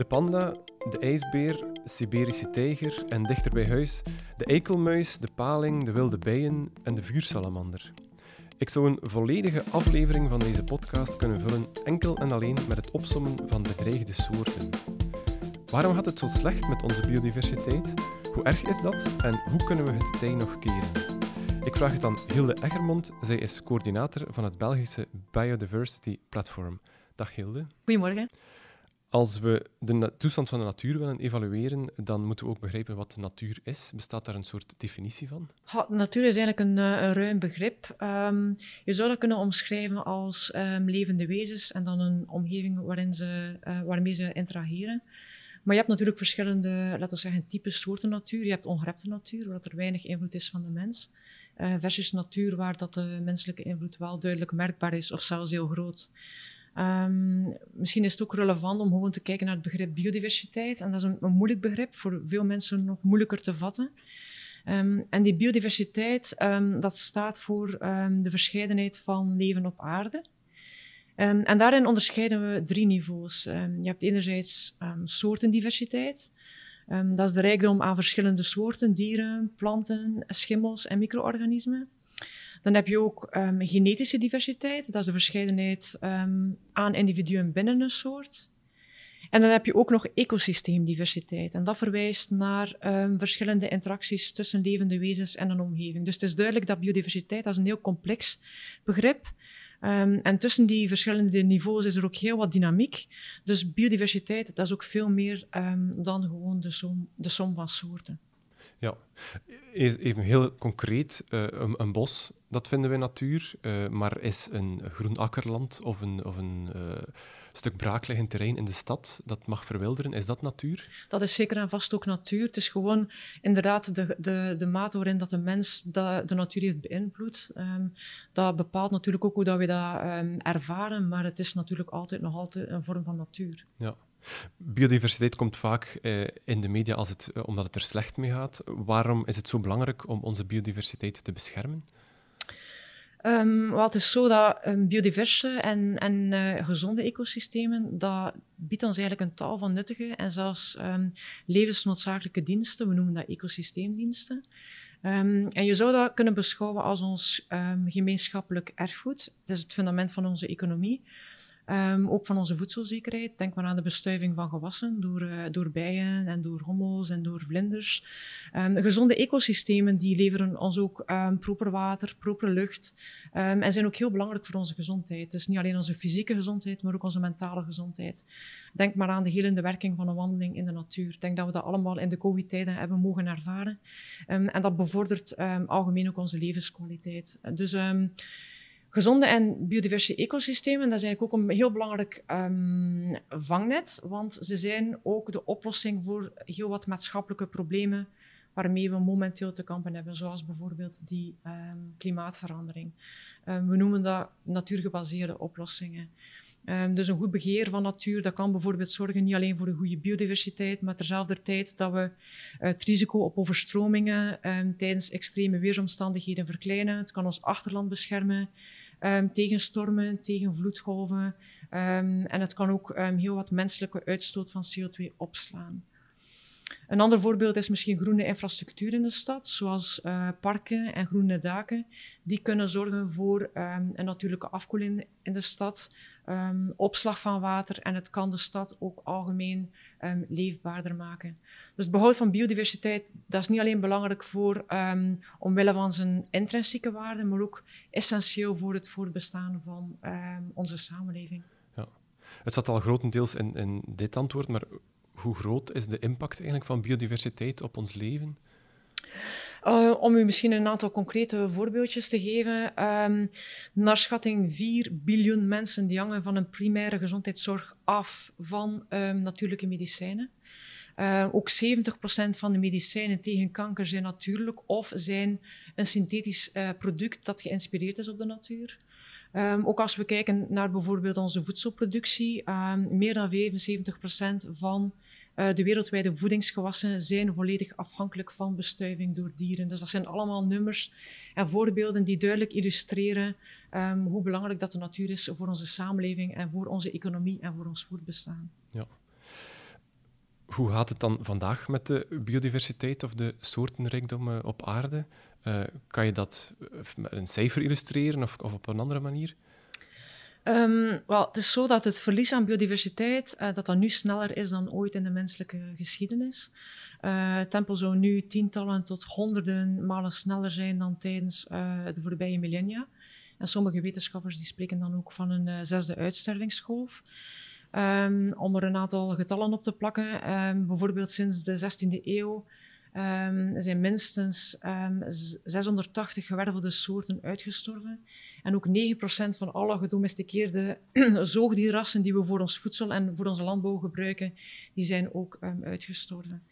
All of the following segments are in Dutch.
De panda, de ijsbeer, Siberische tijger en dichter bij huis de eikelmuis, de paling, de wilde bijen en de vuursalamander. Ik zou een volledige aflevering van deze podcast kunnen vullen enkel en alleen met het opsommen van bedreigde soorten. Waarom gaat het zo slecht met onze biodiversiteit? Hoe erg is dat en hoe kunnen we het tij nog keren? Ik vraag het aan Hilde Eggermond. Zij is coördinator van het Belgische Biodiversity Platform. Dag Hilde. Goedemorgen. Als we de toestand van de natuur willen evalueren, dan moeten we ook begrijpen wat de natuur is. Bestaat daar een soort definitie van? Natuur is eigenlijk een, eh, een ruim begrip. Um, je zou dat kunnen omschrijven als um, levende wezens en dan een omgeving waarin ze, uh, waarmee ze interageren. Maar je hebt natuurlijk verschillende, laten we zeggen, types soorten natuur. Je hebt ongerepte natuur, waar er weinig invloed is van de mens. Uh, versus natuur, waar dat de menselijke invloed wel duidelijk merkbaar is of zelfs heel groot. Um, misschien is het ook relevant om gewoon te kijken naar het begrip biodiversiteit. En dat is een, moeilijk begrip, voor veel mensen nog moeilijker te vatten. Um, en die biodiversiteit, um, dat staat voor de verscheidenheid van leven op aarde. en daarin onderscheiden we drie niveaus. je hebt enerzijds soortendiversiteit. dat is de rijkdom aan verschillende soorten, dieren, planten, schimmels en micro-organismen. Dan heb je ook um, genetische diversiteit, dat is de verscheidenheid um, aan individuen binnen een soort. En dan heb je ook nog ecosysteemdiversiteit. En dat verwijst naar um, verschillende interacties tussen levende wezens en een omgeving. Dus het is duidelijk dat biodiversiteit dat een heel complex begrip. Um, en tussen die verschillende niveaus is er ook heel wat dynamiek. Dus biodiversiteit, dat is ook veel meer dan gewoon de som, de som van soorten. Ja, even heel concreet, uh, een, een, bos, dat vinden we natuur, uh, maar is een groen akkerland of een, of een uh, stuk braakliggend terrein in de stad, dat mag verwilderen, is dat natuur? Dat is zeker en vast ook natuur. Het is gewoon inderdaad de, de, de mate waarin dat de mens de, de natuur heeft beïnvloed. Um, dat bepaalt natuurlijk ook hoe dat we dat um, ervaren, maar het is natuurlijk altijd nog altijd een vorm van natuur. Ja. Biodiversiteit komt vaak eh, in de media als het, eh, omdat het er slecht mee gaat. Waarom is het zo belangrijk om onze biodiversiteit te beschermen? Um, het is zo dat um, biodiverse en, en uh, gezonde ecosystemen, dat biedt ons eigenlijk een taal van nuttige en zelfs um, levensnoodzakelijke diensten. We noemen dat ecosysteemdiensten. En je zou dat kunnen beschouwen als ons gemeenschappelijk erfgoed. Het is het fundament van onze economie. Um, ook van onze voedselzekerheid. Denk maar aan de bestuiving van gewassen door, uh, door bijen en door hommels en door vlinders. Um, gezonde ecosystemen die leveren ons ook um, proper water, proper lucht en zijn ook heel belangrijk voor onze gezondheid. Dus niet alleen onze fysieke gezondheid, maar ook onze mentale gezondheid. Denk maar aan de helende werking van een wandeling in de natuur. Denk dat we dat allemaal in de COVID-tijden hebben mogen ervaren. en dat bevordert algemeen ook onze levenskwaliteit. Dus Gezonde en biodiverse ecosystemen, dat is ook een heel belangrijk um, vangnet, want ze zijn ook de oplossing voor heel wat maatschappelijke problemen waarmee we momenteel te kampen hebben, zoals bijvoorbeeld die um, klimaatverandering. Um, we noemen dat natuurgebaseerde oplossingen. Dus een goed beheer van natuur, dat kan bijvoorbeeld zorgen niet alleen voor een goede biodiversiteit, maar terzelfde tijd dat we het risico op overstromingen tijdens extreme weersomstandigheden verkleinen. Het kan ons achterland beschermen um, tegen stormen, tegen vloedgolven. en het kan ook heel wat menselijke uitstoot van CO2 opslaan. Een ander voorbeeld is misschien groene infrastructuur in de stad, zoals uh, parken en groene daken. Die kunnen zorgen voor een natuurlijke afkoeling in de stad, um, opslag van water en het kan de stad ook algemeen um, leefbaarder maken. Dus het behoud van biodiversiteit, dat is niet alleen belangrijk voor, omwille van zijn intrinsieke waarde, maar ook essentieel voor het voortbestaan van onze samenleving. Ja. Het zat al grotendeels in, in dit antwoord, maar hoe groot is de impact eigenlijk van biodiversiteit op ons leven? Uh, om u misschien een aantal concrete voorbeeldjes te geven. Um, naar schatting 4 biljoen mensen die hangen van een primaire gezondheidszorg af van um, natuurlijke medicijnen. Uh, ook 70% van de medicijnen tegen kanker zijn natuurlijk of zijn een synthetisch uh, product dat geïnspireerd is op de natuur. Um, ook als we kijken naar bijvoorbeeld onze voedselproductie, meer dan 75% van uh, de wereldwijde voedingsgewassen zijn volledig afhankelijk van bestuiving door dieren. Dus dat zijn allemaal nummers en voorbeelden die duidelijk illustreren um, hoe belangrijk dat de natuur is voor onze samenleving en voor onze economie en voor ons voortbestaan. Ja. Hoe gaat het dan vandaag met de biodiversiteit of de soortenrijkdom op aarde? Uh, kan je dat met een cijfer illustreren of, of op een andere manier? Um, wel, het is zo dat het verlies aan biodiversiteit uh, dat dat nu sneller is dan ooit in de menselijke geschiedenis. Uh, het tempo zou nu tientallen tot honderden malen sneller zijn dan tijdens uh, de voorbije millennia. En sommige wetenschappers die spreken dan ook van een zesde uitstervingsgolf. Um, om er een aantal getallen op te plakken. Um, bijvoorbeeld sinds de 16e eeuw Um, er zijn minstens um, ehm, 680 gewervelde soorten uitgestorven. En ook 9% van alle gedomesticeerde zoogdierrassen die we voor ons voedsel en voor onze landbouw gebruiken, die zijn ook um, uitgestorven.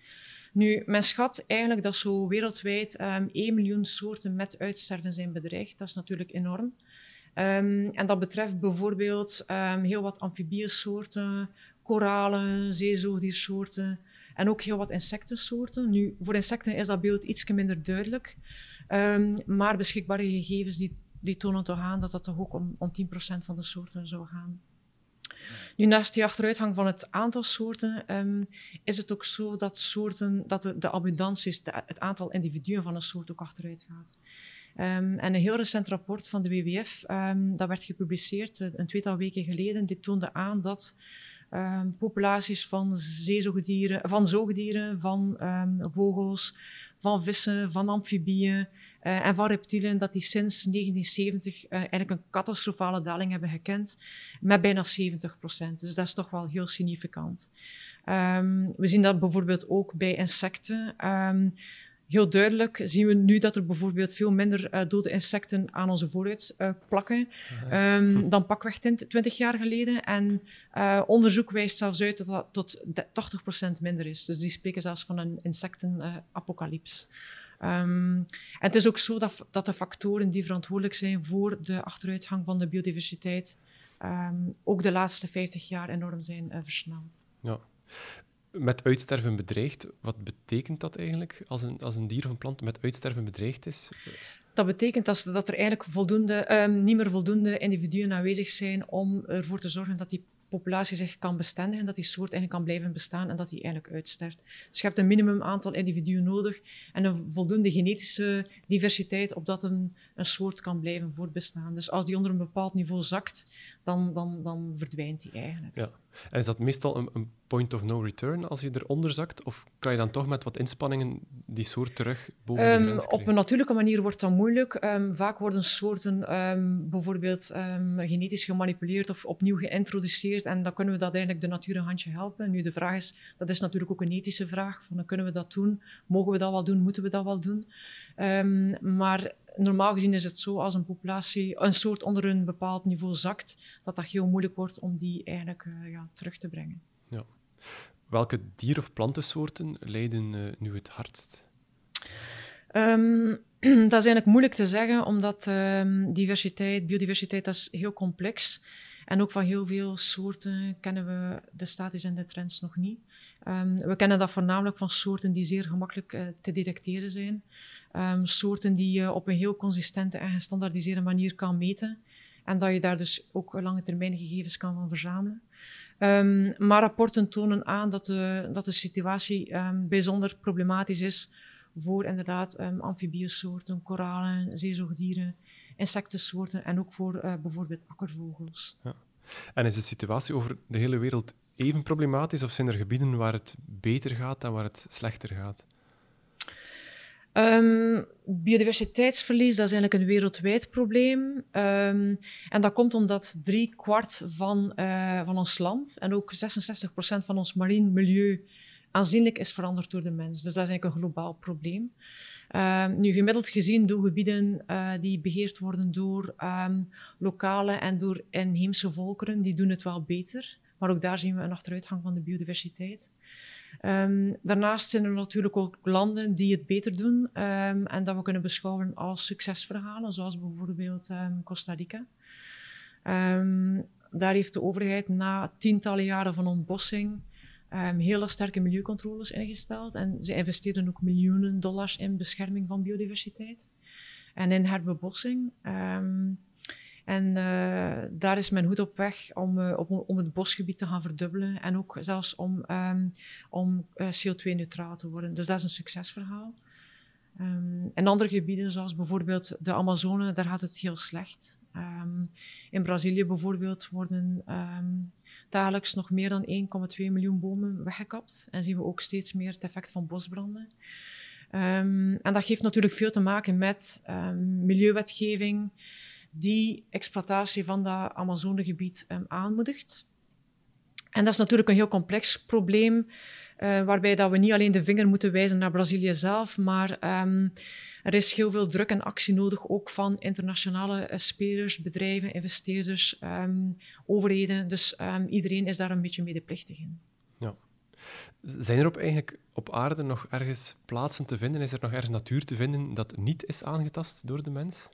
Nu, men schat eigenlijk dat zo wereldwijd 1 miljoen soorten met uitsterven zijn bedreigd. Dat is natuurlijk enorm. En dat betreft bijvoorbeeld heel wat amfibiesoorten, koralen, zeezoogdiersoorten, en ook heel wat insectensoorten. Nu, voor insecten is dat beeld iets minder duidelijk. Um, maar beschikbare gegevens die, die tonen toch aan dat dat toch ook om, om 10% van de soorten zou gaan. Nu, naast die achteruitgang van het aantal soorten, um, is het ook zo dat, soorten, dat de, de abundanties, het aantal individuen van een soort ook achteruit gaat. Um, en een heel recent rapport van de WWF, dat werd gepubliceerd een tweetal weken geleden, dit toonde aan dat um, populaties van zeezoogdieren, van zoogdieren, van um, vogels, van vissen, van amfibieën uh, en van reptielen, dat die sinds 1970 uh, eigenlijk een catastrofale daling hebben gekend, met bijna 70 procent. Dus dat is toch wel heel significant. Um, we zien dat bijvoorbeeld ook bij insecten. Heel duidelijk zien we nu dat er bijvoorbeeld veel minder uh, dode insecten aan onze vooruit uh, plakken um, dan pakweg 20 jaar geleden. En uh, onderzoek wijst zelfs uit dat dat tot 80% minder is. Dus die spreken zelfs van een insectenapocalyps. Um, en het is ook zo dat, dat de factoren die verantwoordelijk zijn voor de achteruitgang van de biodiversiteit um, ook de laatste 50 jaar enorm zijn versneld. Ja met uitsterven bedreigd. Wat betekent dat eigenlijk als een, als een dier of een plant met uitsterven bedreigd is? Dat betekent dat, dat er eigenlijk voldoende, um, niet meer voldoende individuen aanwezig zijn om ervoor te zorgen dat die populatie zich kan bestendigen, dat die soort eigenlijk kan blijven bestaan en dat die eigenlijk uitsterft. Dus je hebt een minimum aantal individuen nodig en een voldoende genetische diversiteit opdat een, een soort kan blijven voortbestaan. Dus als die onder een bepaald niveau zakt, dan, dan, dan verdwijnt die eigenlijk. Ja. En is dat meestal een, een point of no return als je eronder zakt? Of kan je dan toch met wat inspanningen die soort terug boven um, de grens Op een natuurlijke manier wordt dat moeilijk. Um, vaak worden soorten um, bijvoorbeeld genetisch gemanipuleerd of opnieuw geïntroduceerd. En dan kunnen we dat eigenlijk de natuur een handje helpen. Nu, de vraag is, dat is natuurlijk ook een ethische vraag. Van, kunnen we dat doen? Mogen we dat wel doen? Moeten we dat wel doen? maar normaal gezien is het zo als een populatie, een soort onder een bepaald niveau zakt, dat dat heel moeilijk wordt om die eigenlijk uh, ja, terug te brengen. Ja. Welke dier- of plantensoorten lijden uh, nu het hardst? Um, dat is eigenlijk moeilijk te zeggen, omdat um, diversiteit, biodiversiteit, dat is heel complex. En ook van heel veel soorten kennen we de status en de trends nog niet. Um, we kennen dat voornamelijk van soorten die zeer gemakkelijk uh, te detecteren zijn. Um, soorten die je op een heel consistente en gestandaardiseerde manier kan meten. En dat je daar dus ook lange termijn gegevens kan van verzamelen. Um, maar rapporten tonen aan dat de, dat de situatie bijzonder problematisch is voor inderdaad amfibiesoorten, koralen, zeezoogdieren, insectensoorten en ook voor uh, bijvoorbeeld akkervogels. Ja. En is de situatie over de hele wereld even problematisch of zijn er gebieden waar het beter gaat dan waar het slechter gaat? Um, biodiversiteitsverlies dat is eigenlijk een wereldwijd probleem. Um, en dat komt omdat drie kwart van, uh, van ons land en ook 66% van ons marien milieu aanzienlijk is veranderd door de mens. Dus dat is eigenlijk een globaal probleem. Um, nu, gemiddeld gezien doen gebieden uh, die beheerd worden door lokale en door inheemse volkeren, die doen het wel beter. Maar ook daar zien we een achteruitgang van de biodiversiteit. Um, daarnaast zijn er natuurlijk ook landen die het beter doen um, en dat we kunnen beschouwen als succesverhalen, zoals bijvoorbeeld um, Costa Rica. daar heeft de overheid na tientallen jaren van ontbossing hele sterke milieucontroles ingesteld en ze investeerden ook miljoenen dollars in bescherming van biodiversiteit en in herbebossing. En en daar is men goed op weg om, om het bosgebied te gaan verdubbelen en ook zelfs om, um, om CO2-neutraal te worden. Dus dat is een succesverhaal. Um, in andere gebieden, zoals bijvoorbeeld de Amazone, daar gaat het heel slecht. Um, in Brazilië bijvoorbeeld worden dagelijks nog meer dan 1,2 miljoen bomen weggekapt. En zien we ook steeds meer het effect van bosbranden. en dat heeft natuurlijk veel te maken met milieuwetgeving die exploitatie van dat Amazonegebied aanmoedigt. En dat is natuurlijk een heel complex probleem. Uh, waarbij dat we niet alleen de vinger moeten wijzen naar Brazilië zelf, maar um, er is heel veel druk en actie nodig, ook van internationale uh, spelers, bedrijven, investeerders, um, overheden. Dus um, iedereen is daar een beetje medeplichtig in. Ja. Zijn er op, eigenlijk op aarde nog ergens plaatsen te vinden? Is er nog ergens natuur te vinden dat niet is aangetast door de mens?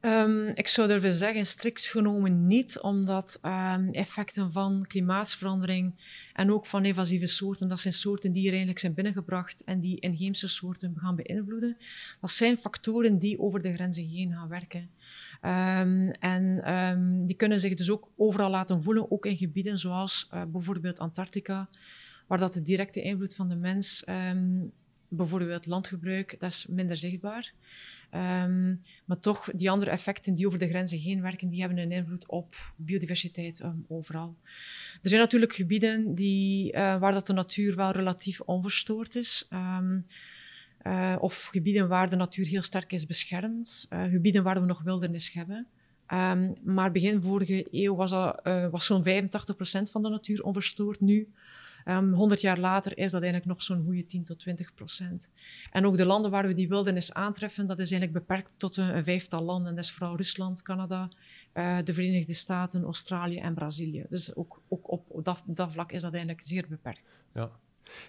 Um, ik zou durven zeggen, strikt genomen niet, omdat um, effecten van klimaatsverandering en ook van invasieve soorten, dat zijn soorten die er eigenlijk zijn binnengebracht en die inheemse soorten gaan beïnvloeden. Dat zijn factoren die over de grenzen heen gaan werken. Um, en die kunnen zich dus ook overal laten voelen, ook in gebieden zoals uh, bijvoorbeeld Antarctica, waar dat de directe invloed van de mens, bijvoorbeeld landgebruik, dat is minder zichtbaar. Um, maar toch, die andere effecten die over de grenzen heen werken, die hebben een invloed op biodiversiteit um, overal. Er zijn natuurlijk gebieden die, uh, waar dat de natuur wel relatief onverstoord is. Um, uh, of gebieden waar de natuur heel sterk is beschermd. Uh, gebieden waar we nog wildernis hebben. Maar begin vorige eeuw was, was zo'n 85% van de natuur onverstoord. Nu 100 ehm, jaar later is dat eigenlijk nog zo'n goede 10 tot 20 procent. En ook de landen waar we die wildernis aantreffen, dat is eigenlijk beperkt tot een, een vijftal landen. Dat is vooral Rusland, Canada, uh, de Verenigde Staten, Australië en Brazilië. Dus ook, ook op dat, dat vlak is dat eigenlijk zeer beperkt. Ja.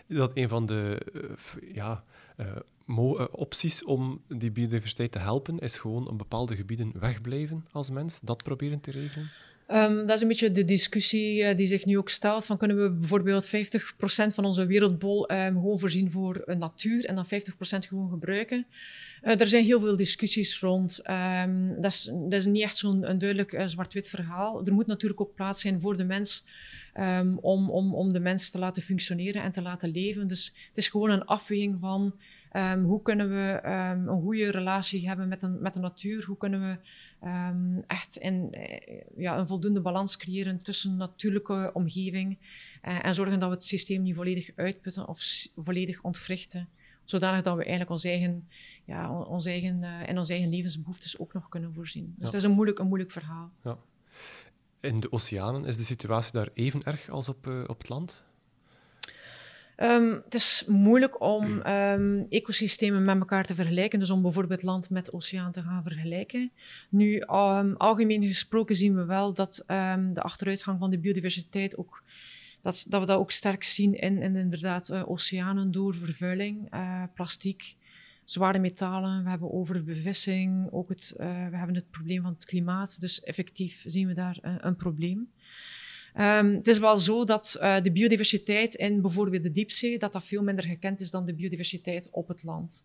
Dat een van de uh, ja, uh, opties om die biodiversiteit te helpen? Is gewoon op bepaalde gebieden wegblijven als mens? Dat proberen te regelen? Um, dat is een beetje de discussie uh, die zich nu ook stelt. Van kunnen we bijvoorbeeld 50% van onze wereldbol um, gewoon voorzien voor uh, natuur en dan 50% gewoon gebruiken? Uh, er zijn heel veel discussies rond. Um, dat, is, dat is niet echt zo'n duidelijk zwart-wit verhaal. Er moet natuurlijk ook plaats zijn voor de mens om, om, om de mens te laten functioneren en te laten leven. Dus het is gewoon een afweging van Um, hoe kunnen we um, een goede relatie hebben met, een, met de natuur? Hoe kunnen we um, echt in, eh, ja, een voldoende balans creëren tussen natuurlijke omgeving uh, en zorgen dat we het systeem niet volledig uitputten of volledig ontwrichten? Zodanig dat we eigenlijk ons eigen, ja, ons eigen, uh, in onze eigen levensbehoeftes ook nog kunnen voorzien. Dus ja. dat is een moeilijk, een moeilijk verhaal. Ja. In de oceanen is de situatie daar even erg als op, op het land? Um, het is moeilijk om um, ecosystemen met elkaar te vergelijken, dus om bijvoorbeeld land met oceaan te gaan vergelijken. Nu, um, algemeen gesproken zien we wel dat de achteruitgang van de biodiversiteit ook, dat, dat we dat ook sterk zien in, in inderdaad uh, oceanen door vervuiling, uh, plastiek, zware metalen. We hebben overbevissing, ook het, uh, we hebben het probleem van het klimaat. Dus effectief zien we daar een probleem. Um, het is wel zo dat uh, de biodiversiteit in bijvoorbeeld de diepzee, dat dat veel minder gekend is dan de biodiversiteit op het land.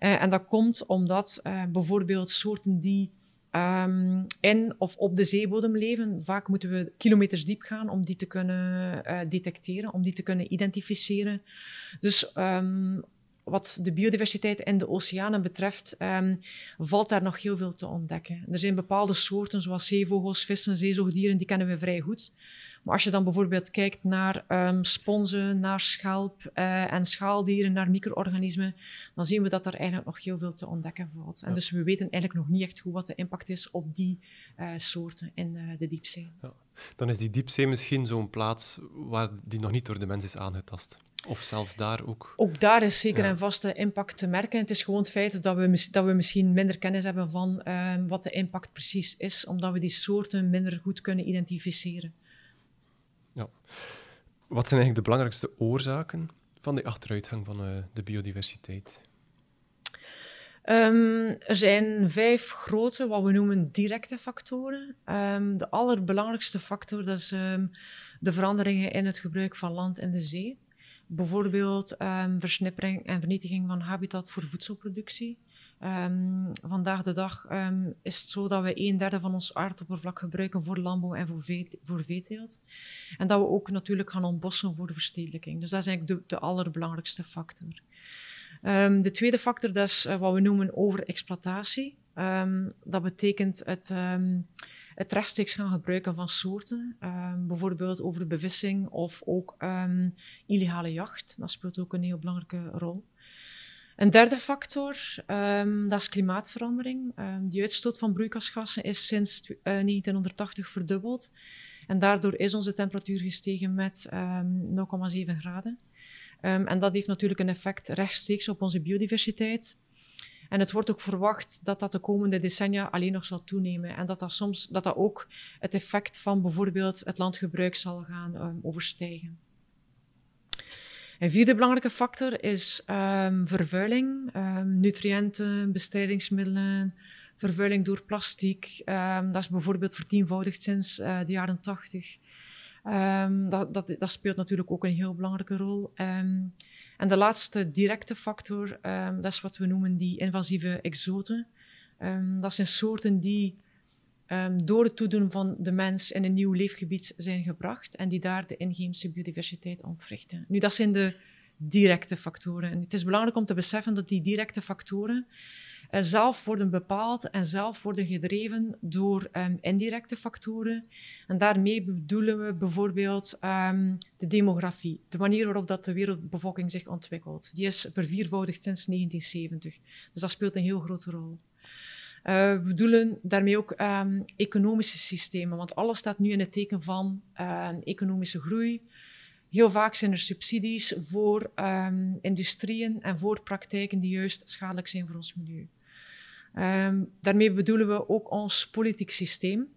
Uh, en dat komt omdat uh, bijvoorbeeld soorten die um, in of op de zeebodem leven, vaak moeten we kilometers diep gaan om die te kunnen detecteren, om die te kunnen identificeren. Dus um, wat de biodiversiteit in de oceanen betreft, um, valt daar nog heel veel te ontdekken. Er zijn bepaalde soorten, zoals zeevogels, vissen, zeezoogdieren, die kennen we vrij goed. Maar als je dan bijvoorbeeld kijkt naar um, sponsen, naar schelp uh, en schaaldieren, naar micro-organismen, dan zien we dat er eigenlijk nog heel veel te ontdekken valt. En ja. dus we weten eigenlijk nog niet echt goed wat de impact is op die uh, soorten in uh, de diepzee. Ja. Dan is die diepzee misschien zo'n plaats waar die nog niet door de mens is aangetast. Of zelfs daar ook? Ook daar is zeker ja. en vaste impact te merken. Het is gewoon het feit dat we, dat we misschien minder kennis hebben van uh, wat de impact precies is, omdat we die soorten minder goed kunnen identificeren. Ja. Wat zijn eigenlijk de belangrijkste oorzaken van die achteruitgang van uh, de biodiversiteit? Um, er zijn vijf grote, wat we noemen directe factoren. Um, de allerbelangrijkste factor dat is um, de veranderingen in het gebruik van land en de zee. Bijvoorbeeld versnippering en vernietiging van habitat voor voedselproductie. Ehm, vandaag de dag ehm, is het zo dat we een derde van ons aardoppervlak gebruiken voor landbouw en voor, vee, voor veeteelt. En dat we ook natuurlijk gaan ontbossen voor de verstedelijking. Dus dat is eigenlijk de, de allerbelangrijkste factor. De tweede factor dat is uh, wat we noemen overexploitatie. dat betekent het, het rechtstreeks gaan gebruiken van soorten. bijvoorbeeld over de bevissing of ook illegale jacht. Dat speelt ook een heel belangrijke rol. Een derde factor, um, dat is klimaatverandering. Um, die uitstoot van broeikasgassen is sinds uh, eh, 1980 verdubbeld. En daardoor is onze temperatuur gestegen met um, ehm, 0,7 graden. en dat heeft natuurlijk een effect rechtstreeks op onze biodiversiteit. En het wordt ook verwacht dat dat de komende decennia alleen nog zal toenemen. En dat dat soms dat dat ook het effect van bijvoorbeeld het landgebruik zal gaan overstijgen. Een vierde belangrijke factor is um, vervuiling, um, nutriënten, bestrijdingsmiddelen, vervuiling door plastic. Dat is bijvoorbeeld vertienvoudigd sinds uh, de jaren 80. Dat, dat, dat, speelt natuurlijk ook een heel belangrijke rol. De laatste directe factor, dat is wat we noemen die invasieve exoten. dat zijn soorten die um, door het toedoen van de mens in een nieuw leefgebied zijn gebracht en die daar de inheemse biodiversiteit ontwrichten. Nu, dat zijn de directe factoren. En het is belangrijk om te beseffen dat die directe factoren zelf worden bepaald en zelf worden gedreven door um, indirecte factoren. En daarmee bedoelen we bijvoorbeeld um, de demografie, de manier waarop dat de wereldbevolking zich ontwikkelt. Die is verviervoudigd sinds 1970. Dus dat speelt een heel grote rol. Uh, we bedoelen daarmee ook um, economische systemen, want alles staat nu in het teken van economische groei. Heel vaak zijn er subsidies voor industrieën en voor praktijken die juist schadelijk zijn voor ons milieu. Um, daarmee bedoelen we ook ons politiek systeem,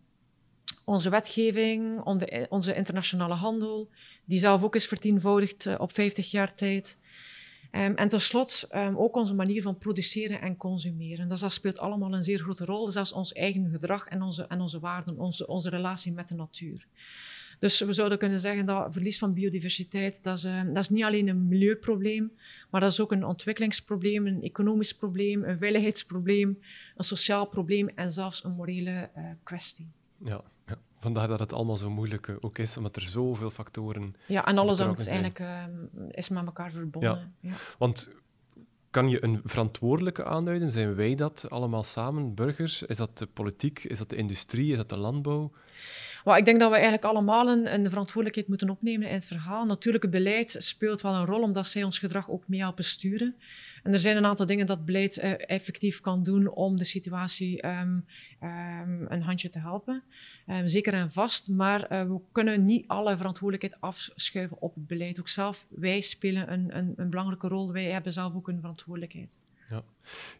onze wetgeving, onze internationale handel, die zelf ook is vertienvoudigd uh, op 50 jaar tijd. Um, en tenslotte um, ook onze manier van produceren en consumeren. Dus dat speelt allemaal een zeer grote rol. Zelfs ons eigen gedrag en onze, en onze waarden, onze, onze relatie met de natuur. Dus we zouden kunnen zeggen dat verlies van biodiversiteit, dat is, uh, dat is niet alleen een milieuprobleem, maar dat is ook een ontwikkelingsprobleem, een economisch probleem, een veiligheidsprobleem, een sociaal probleem en zelfs een morele uh, kwestie. Ja, ja. Vandaar dat het allemaal zo moeilijk uh, ook is, omdat er zoveel factoren. Ja, en alles hangt eigenlijk uh, is met elkaar verbonden. Ja. ja. Want kan je een verantwoordelijke aanduiden? Zijn wij dat allemaal samen, burgers? Is dat de politiek? Is dat de industrie? Is dat de landbouw? Ik denk dat we eigenlijk allemaal een, een, verantwoordelijkheid moeten opnemen in het verhaal. Natuurlijk, het beleid speelt wel een rol, omdat zij ons gedrag ook mee helpen sturen. En er zijn een aantal dingen dat beleid uh, effectief kan doen om de situatie um, um, een handje te helpen. Um, zeker en vast, maar uh, we kunnen niet alle verantwoordelijkheid afschuiven op het beleid. Ook zelf, wij spelen een, een, een belangrijke rol. Wij hebben zelf ook een verantwoordelijkheid. Ja.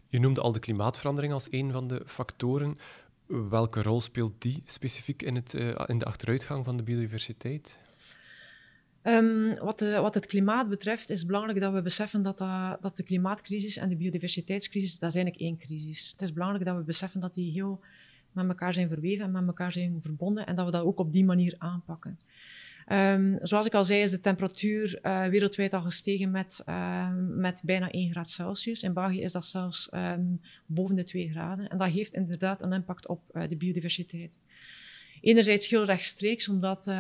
Je noemde al de klimaatverandering als een van de factoren. Welke rol speelt die specifiek in, het, uh, in de achteruitgang van de biodiversiteit? Um, wat, wat, het klimaat betreft is het belangrijk dat we beseffen dat, dat, dat, de klimaatcrisis en de biodiversiteitscrisis, dat is eigenlijk één crisis. Het is belangrijk dat we beseffen dat die heel met elkaar zijn verweven en met elkaar zijn verbonden en dat we dat ook op die manier aanpakken. Um, zoals ik al zei, is de temperatuur uh, wereldwijd al gestegen met, uh, met bijna 1 graad Celsius. In België is dat zelfs um, boven de 2 graden. En dat heeft inderdaad een impact op uh, de biodiversiteit. Enerzijds heel rechtstreeks, omdat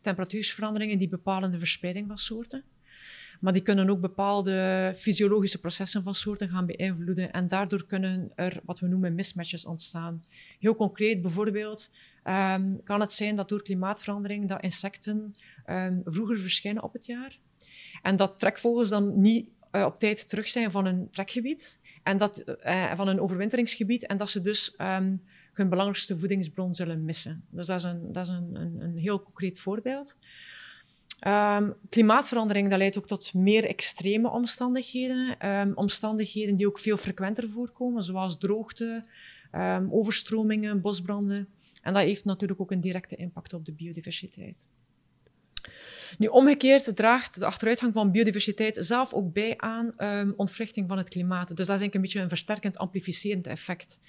temperatuursveranderingen die bepalen de verspreiding van soorten. Maar die kunnen ook bepaalde fysiologische processen van soorten gaan beïnvloeden. En daardoor kunnen er wat we noemen mismatches ontstaan. Heel concreet bijvoorbeeld um, kan het zijn dat door klimaatverandering dat insecten um, vroeger verschijnen op het jaar. En dat trekvogels dan niet uh, op tijd terug zijn van een trekgebied. En dat, uh, van een overwinteringsgebied. En dat ze dus um, hun belangrijkste voedingsbron zullen missen. Dus dat is een, dat is een, een, een heel concreet voorbeeld. Um, klimaatverandering dat leidt ook tot meer extreme omstandigheden. Um, omstandigheden die ook veel frequenter voorkomen, zoals droogte, um, overstromingen, bosbranden. En dat heeft natuurlijk ook een directe impact op de biodiversiteit. Nu, omgekeerd draagt de achteruitgang van biodiversiteit zelf ook bij aan um, ontwrichting van het klimaat. Dus dat is een beetje een versterkend, amplificerend effect.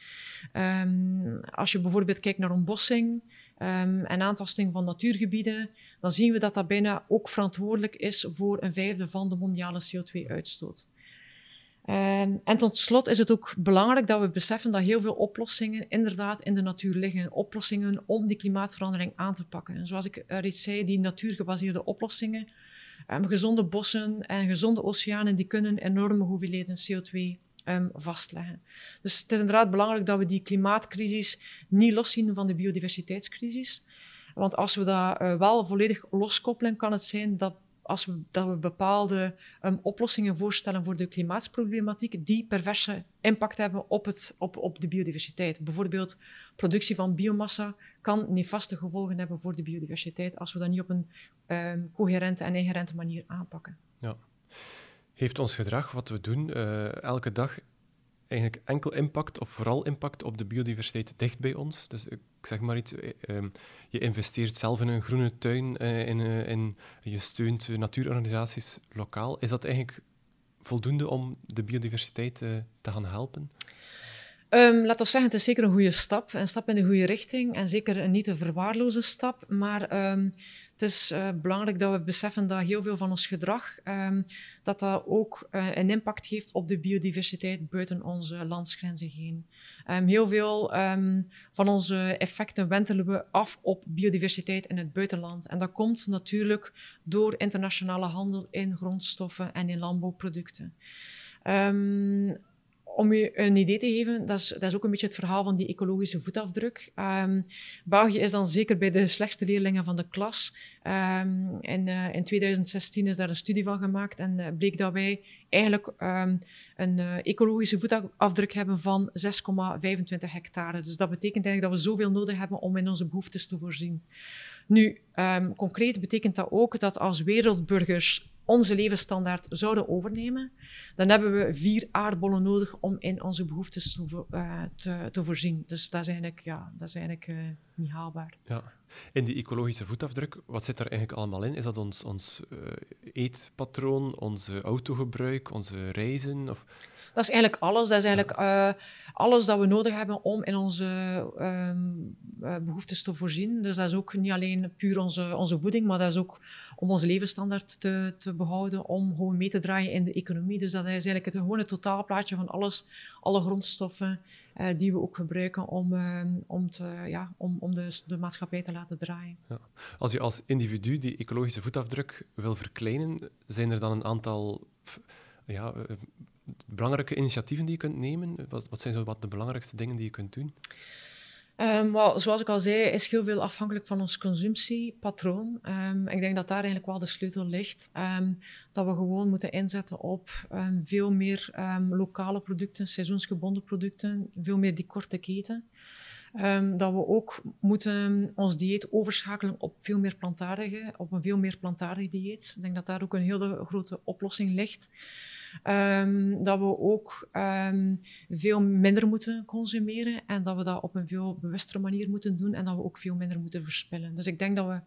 Als je bijvoorbeeld kijkt naar ontbossing um, en aantasting van natuurgebieden, dan zien we dat dat bijna ook verantwoordelijk is voor een vijfde van de mondiale CO2-uitstoot. Um, en tot slot is het ook belangrijk dat we beseffen dat heel veel oplossingen inderdaad in de natuur liggen. Oplossingen om die klimaatverandering aan te pakken. En zoals ik reeds zei, die natuurgebaseerde oplossingen, um, gezonde bossen en gezonde oceanen, die kunnen enorme hoeveelheden CO2 um, vastleggen. Dus het is inderdaad belangrijk dat we die klimaatcrisis niet loszien van de biodiversiteitscrisis. Want als we dat uh, wel volledig loskoppelen, kan het zijn dat als we, dat we bepaalde um, oplossingen voorstellen voor de klimaatproblematiek, die perverse impact hebben op, het, op, op de biodiversiteit. Bijvoorbeeld productie van biomassa kan nefaste gevolgen hebben voor de biodiversiteit als we dat niet op een um, coherente en inherente manier aanpakken. Ja. Heeft ons gedrag, wat we doen uh, elke dag, eigenlijk enkel impact of vooral impact op de biodiversiteit dicht bij ons? Dus ik zeg maar iets, eh, ehm, je investeert zelf in een groene tuin, uh, in, in, je steunt natuurorganisaties lokaal. Is dat eigenlijk voldoende om de biodiversiteit te gaan helpen? Um, laat ons zeggen, het is zeker een goede stap. Een stap in de goede richting en zeker een niet te verwaarloze stap. Maar um, het is uh, belangrijk dat we beseffen dat heel veel van ons gedrag um, dat dat ook uh, een impact heeft op de biodiversiteit buiten onze landsgrenzen heen. heel veel van onze effecten wentelen we af op biodiversiteit in het buitenland. En dat komt natuurlijk door internationale handel in grondstoffen en in landbouwproducten. Om je een idee te geven, dat is, dat is ook een beetje het verhaal van die ecologische voetafdruk. Um, België is dan zeker bij de slechtste leerlingen van de klas. Um, in, uh, in 2016 is daar een studie van gemaakt en uh, bleek dat wij eigenlijk um, een uh, ecologische voetafdruk hebben van 6,25 hectare. Dus dat betekent eigenlijk dat we zoveel nodig hebben om in onze behoeftes te voorzien. Nu, concreet betekent dat ook dat als wereldburgers onze levensstandaard zouden overnemen, dan hebben we vier aardbollen nodig om in onze behoeftes te, uh, te, te voorzien. Dus dat is eigenlijk, ja, dat is eigenlijk uh, niet haalbaar. Ja. In die ecologische voetafdruk, wat zit daar eigenlijk allemaal in? Is dat ons, ons uh, eetpatroon, ons autogebruik, onze reizen? Of... Dat is eigenlijk alles. Dat is eigenlijk uh, alles dat we nodig hebben om in onze um, uh, behoeftes te voorzien. Dus dat is ook niet alleen puur onze, onze voeding, maar dat is ook om onze levensstandaard te, te behouden, om gewoon mee te draaien in de economie. Dus dat is eigenlijk het gewone totaalplaatje van alles, alle grondstoffen uh, die we ook gebruiken om, om, te, ja, om, om de, de maatschappij te laten draaien. Ja. Als je als individu die ecologische voetafdruk wil verkleinen, zijn er dan een aantal ja, belangrijke initiatieven die je kunt nemen? Wat, wat zijn zo wat de belangrijkste dingen die je kunt doen? Um, zoals ik al zei, is heel veel afhankelijk van ons consumptiepatroon. Um, ik denk dat daar eigenlijk wel de sleutel ligt. Um, dat we gewoon moeten inzetten op veel meer lokale producten, seizoensgebonden producten, veel meer die korte keten. Um, dat we ook moeten ons dieet overschakelen op veel meer plantaardige, op een veel meer plantaardig dieet. Ik denk dat daar ook een hele grote oplossing ligt. Um, dat we ook um, veel minder moeten consumeren en dat we dat op een veel bewustere manier moeten doen en dat we ook veel minder moeten verspillen. Dus ik denk dat we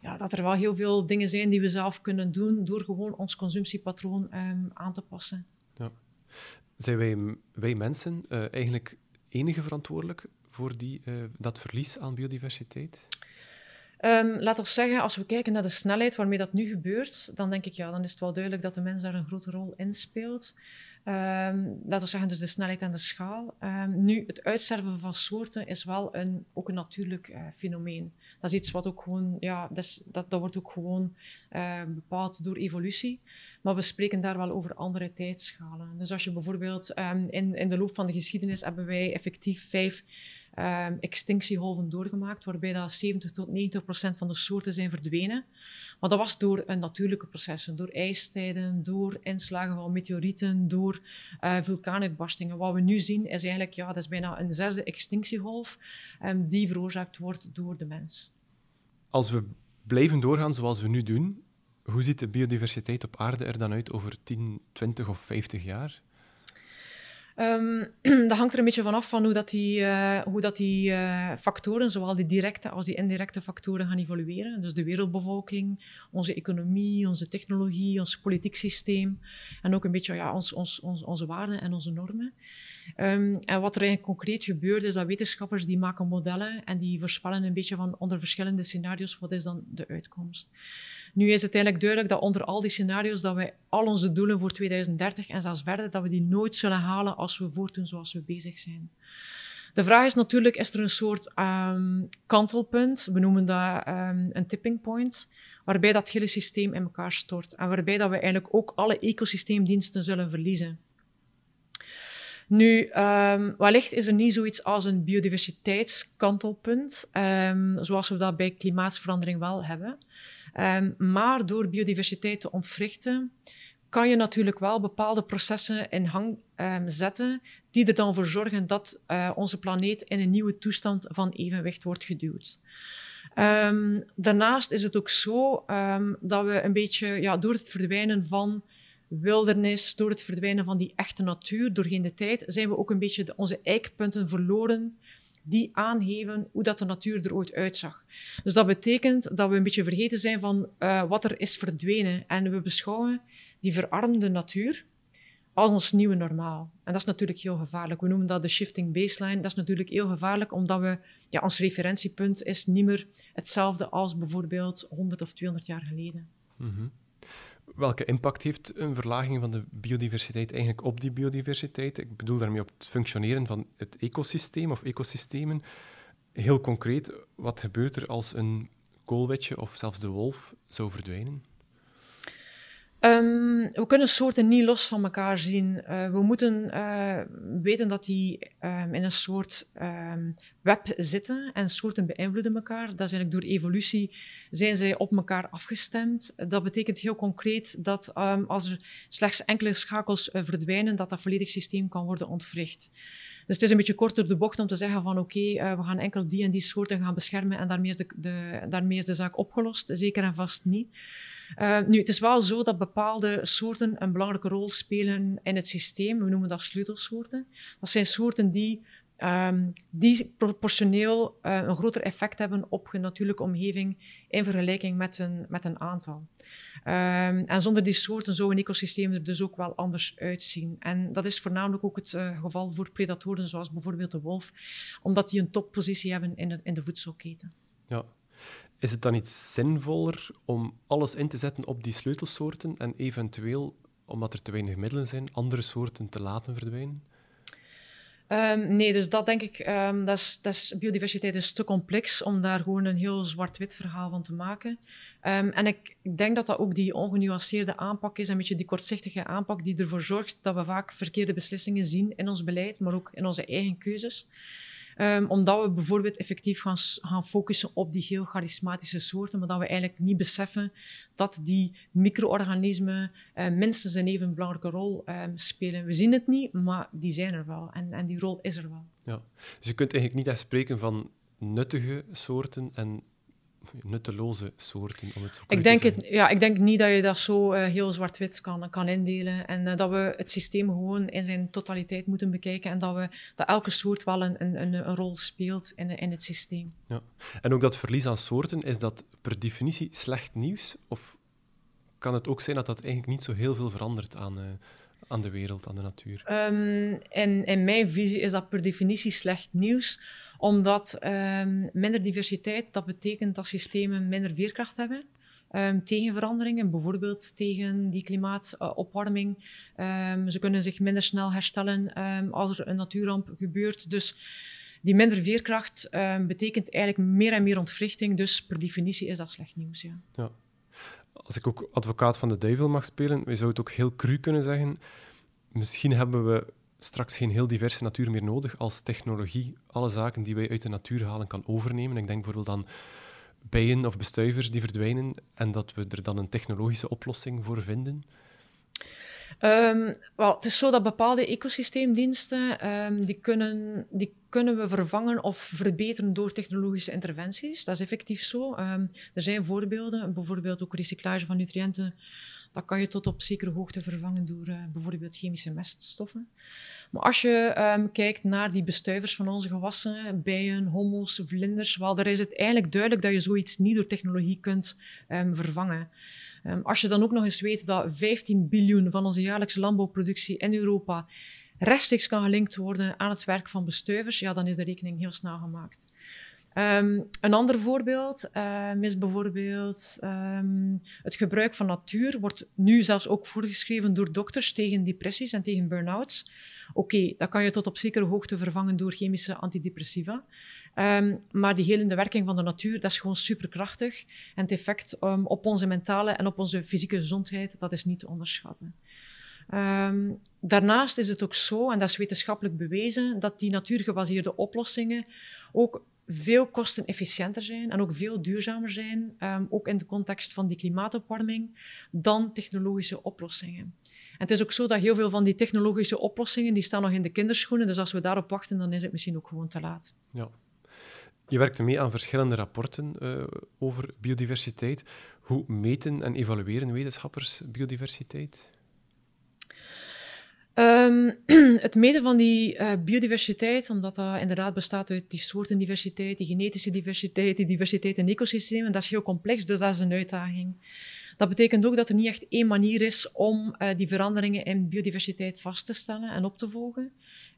ja, dat er wel heel veel dingen zijn die we zelf kunnen doen door gewoon ons consumptiepatroon aan te passen. Ja. Zijn wij, wij mensen uh, eigenlijk enige verantwoordelijk voor die, uh, dat verlies aan biodiversiteit? Um, laat ons zeggen, als we kijken naar de snelheid waarmee dat nu gebeurt, dan denk ik ja, dan is het wel duidelijk dat de mens daar een grote rol in speelt. Um, laten we zeggen, dus de snelheid en de schaal. Um, nu, het uitsterven van soorten is wel een, ook een natuurlijk uh, fenomeen. Dat is iets wat ook gewoon, ja, dat, dat, wordt ook gewoon bepaald door evolutie. Maar we spreken daar wel over andere tijdschalen. Dus als je bijvoorbeeld in, in de loop van de geschiedenis hebben wij effectief vijf um, extinctiegolven doorgemaakt, waarbij dat 70 tot 90 procent van de soorten zijn verdwenen. Maar dat was door een natuurlijke processen, door ijstijden, door inslagen van meteorieten, door uh, vulkaanuitbarstingen. Wat we nu zien is eigenlijk, ja, dat is bijna een zesde extinctiegolf um, die veroorzaakt wordt door de mens. Als we blijven doorgaan zoals we nu doen, hoe ziet de biodiversiteit op aarde er dan uit over 10, 20 of 50 jaar? Um, dat hangt er een beetje vanaf van hoe dat die, uh, hoe dat die uh, factoren, zowel die directe als die indirecte factoren, gaan evolueren. Dus de wereldbevolking, onze economie, onze technologie, ons politiek systeem en ook een beetje ja, ons, ons, ons, onze waarden en onze normen. Um, en wat er eigenlijk concreet gebeurt, is dat wetenschappers die maken modellen en die voorspellen een beetje van onder verschillende scenario's, wat is dan de uitkomst. Nu is het eigenlijk duidelijk dat onder al die scenario's dat wij al onze doelen voor 2030 en zelfs verder, dat we die nooit zullen halen als we voortdoen zoals we bezig zijn. De vraag is natuurlijk, is er een soort um, kantelpunt, we noemen dat um, een tipping point, waarbij dat hele systeem in elkaar stort en waarbij dat we eigenlijk ook alle ecosysteemdiensten zullen verliezen. Nu, um, wellicht is er niet zoiets als een biodiversiteitskantelpunt, um, zoals we dat bij klimaatsverandering wel hebben. Um, maar door biodiversiteit te ontwrichten, kan je natuurlijk wel bepaalde processen in hang um, zetten, die er dan voor zorgen dat uh, onze planeet in een nieuwe toestand van evenwicht wordt geduwd. Daarnaast is het ook zo dat we een beetje ja, door het verdwijnen van wildernis, door het verdwijnen van die echte natuur, doorheen de tijd, zijn we ook een beetje onze eikpunten verloren die aangeven hoe dat de natuur er ooit uitzag. Dus dat betekent dat we een beetje vergeten zijn van uh, wat er is verdwenen. En we beschouwen die verarmde natuur als ons nieuwe normaal. En dat is natuurlijk heel gevaarlijk. We noemen dat de shifting baseline. Dat is natuurlijk heel gevaarlijk, omdat we, ja, ons referentiepunt is niet meer hetzelfde als bijvoorbeeld 100 of 200 jaar geleden. -hmm. Welke impact heeft een verlaging van de biodiversiteit eigenlijk op die biodiversiteit? Ik bedoel daarmee op het functioneren van het ecosysteem of ecosystemen. Heel concreet, wat gebeurt er als een koolwitje of zelfs de wolf zou verdwijnen? Um, we kunnen soorten niet los van elkaar zien. Uh, we moeten uh, weten dat die um, in een soort um, web zitten en soorten beïnvloeden elkaar. Dat is eigenlijk door evolutie zijn zij op elkaar afgestemd. Dat betekent heel concreet dat als er slechts enkele schakels uh, verdwijnen, dat dat volledig systeem kan worden ontwricht. Dus het is een beetje korter de bocht om te zeggen van oké, we gaan enkel die en die soorten gaan beschermen en daarmee is de, daarmee is de zaak opgelost. Zeker en vast niet. Uh, nu, het is wel zo dat bepaalde soorten een belangrijke rol spelen in het systeem. We noemen dat sleutelsoorten. Dat zijn soorten die Um, die proportioneel uh, een groter effect hebben op de natuurlijke omgeving in vergelijking met een, met een aantal. Um, en zonder die soorten zou een ecosysteem er dus ook wel anders uitzien. En dat is voornamelijk ook het uh, geval voor predatoren zoals bijvoorbeeld de wolf, omdat die een toppositie hebben in de, in de voedselketen. Ja. Is het dan niet zinvoller om alles in te zetten op die sleutelsoorten en eventueel, omdat er te weinig middelen zijn, andere soorten te laten verdwijnen? Um, nee, dus dat denk ik, um, dat is, dat is, biodiversiteit is te complex om daar gewoon een heel zwart-wit verhaal van te maken. Um, en ik, ik, denk dat dat ook die ongenuanceerde aanpak is, een beetje die kortzichtige aanpak die ervoor zorgt dat we vaak verkeerde beslissingen zien in ons beleid, maar ook in onze eigen keuzes. Um, omdat we bijvoorbeeld effectief gaan, gaan focussen op die heel charismatische soorten, maar dat we eigenlijk niet beseffen dat die micro-organismen uh, minstens een even belangrijke rol um, spelen. We zien het niet, maar die zijn er wel en, en die rol is er wel. Ja. Dus je kunt eigenlijk niet echt spreken van nuttige soorten en nutteloze soorten, om het zo ik denk het, Ja, ik denk niet dat je dat zo uh, heel zwart-wit kan, kan indelen. En uh, dat we het systeem gewoon in zijn totaliteit moeten bekijken. En dat, we, dat elke soort wel een, een, een rol speelt in, in het systeem. Ja. En ook dat verlies aan soorten, is dat per definitie slecht nieuws? Of kan het ook zijn dat dat eigenlijk niet zo heel veel verandert aan... Uh, aan de wereld, aan de natuur? Um, in, in mijn visie is dat per definitie slecht nieuws omdat um, minder diversiteit, dat betekent dat systemen minder veerkracht hebben. Um, tegen veranderingen, bijvoorbeeld tegen die klimaatopwarming. Um, ze kunnen zich minder snel herstellen als er een natuurramp gebeurt. Dus die minder veerkracht betekent eigenlijk meer en meer ontwrichting. Dus per definitie is dat slecht nieuws. Ja. ja. Als ik ook advocaat van de duivel mag spelen, we zouden het ook heel cru kunnen zeggen. Misschien hebben we straks geen heel diverse natuur meer nodig als technologie alle zaken die wij uit de natuur halen kan overnemen. Ik denk bijvoorbeeld aan bijen of bestuivers die verdwijnen en dat we er dan een technologische oplossing voor vinden. Um, wel, het is zo dat bepaalde ecosysteemdiensten, um, die, kunnen, die kunnen we vervangen of verbeteren door technologische interventies. Dat is effectief zo. Um, er zijn voorbeelden, bijvoorbeeld ook recyclage van nutriënten dat kan je tot op zekere hoogte vervangen door uh, bijvoorbeeld chemische meststoffen. Maar als je um, kijkt naar die bestuivers van onze gewassen, bijen, hommels, vlinders, wel, daar is het eigenlijk duidelijk dat je zoiets niet door technologie kunt um, vervangen. Um, als je dan ook nog eens weet dat 15 biljoen van onze jaarlijkse landbouwproductie in Europa rechtstreeks kan gelinkt worden aan het werk van bestuivers, ja, dan is de rekening heel snel gemaakt. Ehm, een ander voorbeeld um, is bijvoorbeeld um, het gebruik van natuur wordt nu zelfs ook voorgeschreven door dokters tegen depressies en tegen burn-outs. Oké, dat kan je tot op zekere hoogte vervangen door chemische antidepressiva. maar die helende werking van de natuur, dat is gewoon superkrachtig. En het effect op onze mentale en op onze fysieke gezondheid, dat is niet te onderschatten. Um, daarnaast is het ook zo, en dat is wetenschappelijk bewezen, dat die natuurgebaseerde oplossingen ook veel kostenefficiënter zijn en ook veel duurzamer zijn, um, ook in de context van die klimaatopwarming, dan technologische oplossingen. En het is ook zo dat heel veel van die technologische oplossingen, die staan nog in de kinderschoenen, dus als we daarop wachten, dan is het misschien ook gewoon te laat. Ja. Je werkte mee aan verschillende rapporten uh, over biodiversiteit. Hoe meten en evalueren wetenschappers biodiversiteit? Um, het meten van die uh, biodiversiteit, omdat dat inderdaad bestaat uit die soortendiversiteit, die genetische diversiteit, die diversiteit in ecosystemen, dat is heel complex, dus dat is een uitdaging. Dat betekent ook dat er niet echt één manier is om uh, die veranderingen in biodiversiteit vast te stellen en op te volgen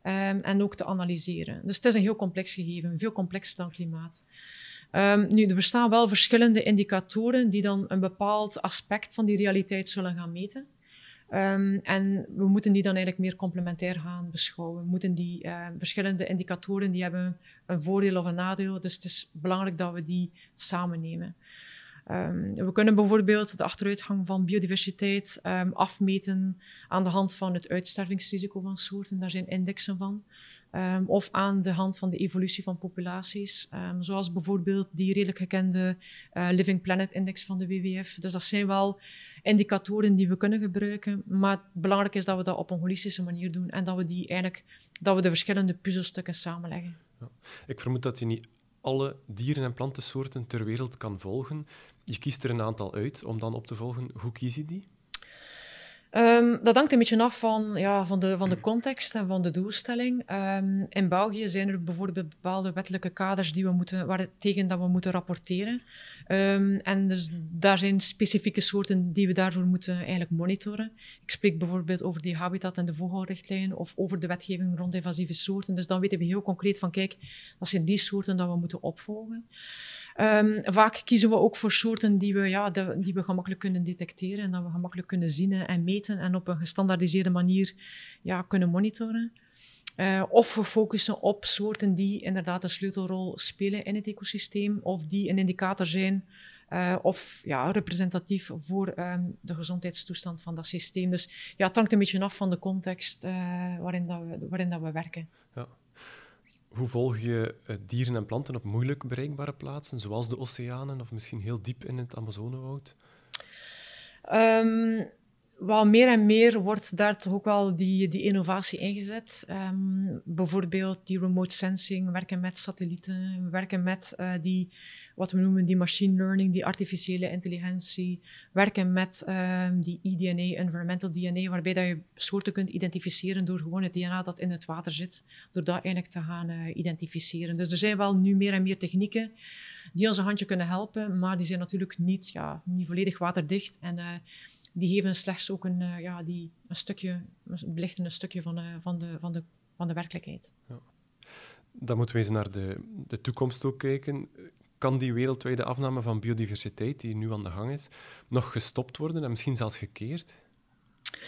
um, en ook te analyseren. Dus het is een heel complex gegeven, veel complexer dan klimaat. Um, nu, er bestaan wel verschillende indicatoren die dan een bepaald aspect van die realiteit zullen gaan meten. Um, en we moeten die dan eigenlijk meer complementair gaan beschouwen. We moeten die uh, verschillende indicatoren, die hebben een voordeel of een nadeel. Dus het is belangrijk dat we die samen nemen. Um, we kunnen bijvoorbeeld de achteruitgang van biodiversiteit um, afmeten aan de hand van het uitstervingsrisico van soorten. Daar zijn indexen van. Um, of aan de hand van de evolutie van populaties, um, zoals bijvoorbeeld die redelijk gekende uh, Living Planet Index van de WWF. Dus dat zijn wel indicatoren die we kunnen gebruiken, maar belangrijk is dat we dat op een holistische manier doen en dat we, die eigenlijk, dat we de verschillende puzzelstukken samenleggen. Ja. Ik vermoed dat je niet alle dieren- en plantensoorten ter wereld kan volgen. Je kiest er een aantal uit om dan op te volgen. Hoe kies je die? Um, dat hangt een beetje af van, ja, van, de, van de context en van de doelstelling. Um, in België zijn er bijvoorbeeld bepaalde wettelijke kaders die we moeten, waar, tegen dat we moeten rapporteren. Um, en dus daar zijn specifieke soorten die we daarvoor moeten eigenlijk monitoren. Ik spreek bijvoorbeeld over die habitat- en de vogelrichtlijn of over de wetgeving rond invasieve soorten. Dus dan weten we heel concreet van, kijk, dat zijn die soorten dat we moeten opvolgen. Um, vaak kiezen we ook voor soorten die we, ja, die we gemakkelijk kunnen detecteren en dat we gemakkelijk kunnen zien en meten en op een gestandaardiseerde manier ja, kunnen monitoren. Uh, of we focussen op soorten die inderdaad een sleutelrol spelen in het ecosysteem of die een indicator zijn uh, of ja, representatief voor um, de gezondheidstoestand van dat systeem. Dus ja, het hangt een beetje af van de context uh, waarin, dat we, waarin dat we werken. Hoe volg je uh, dieren en planten op moeilijk bereikbare plaatsen, zoals de oceanen of misschien heel diep in het Amazonewoud? Um, wel meer en meer wordt daar toch ook wel die, die innovatie ingezet. Um, bijvoorbeeld die remote sensing, werken met satellieten, werken met uh, die, wat we noemen die machine learning, die artificiële intelligentie, werken met um, die eDNA, environmental DNA, waarbij dat je soorten kunt identificeren door gewoon het DNA dat in het water zit, door dat eigenlijk te gaan uh, identificeren. Dus er zijn wel nu meer en meer technieken die ons een handje kunnen helpen, maar die zijn natuurlijk niet, ja, niet volledig waterdicht en uh, die geven slechts ook een, uh, ja, die, een stukje, belichten een stukje van, van, de, van, de, van de werkelijkheid. Ja. Dan moeten we eens naar de, de toekomst ook kijken. Kan die wereldwijde afname van biodiversiteit, die nu aan de gang is, nog gestopt worden en misschien zelfs gekeerd?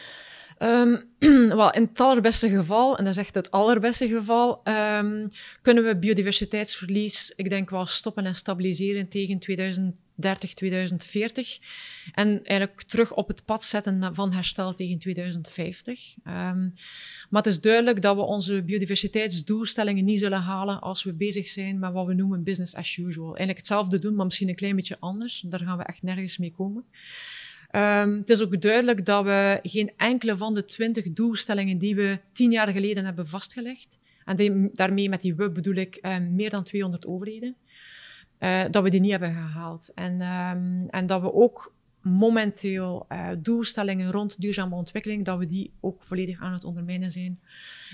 Um, well, in het allerbeste geval, en dat is echt het allerbeste geval, um, kunnen we biodiversiteitsverlies, ik denk wel, stoppen en stabiliseren tegen 2030, 2040. En eigenlijk terug op het pad zetten van herstel tegen 2050. Um, maar het is duidelijk dat we onze biodiversiteitsdoelstellingen niet zullen halen als we bezig zijn met wat we noemen business as usual. Eigenlijk hetzelfde doen, maar misschien een klein beetje anders. Daar gaan we echt nergens mee komen. Um, het is ook duidelijk dat we geen enkele van de twintig doelstellingen die we tien jaar geleden hebben vastgelegd, en daarmee met die we bedoel ik um, meer dan 200 overheden, uh, dat we die niet hebben gehaald. En, um, en dat we ook momenteel uh, doelstellingen rond duurzame ontwikkeling, dat we die ook volledig aan het ondermijnen zijn.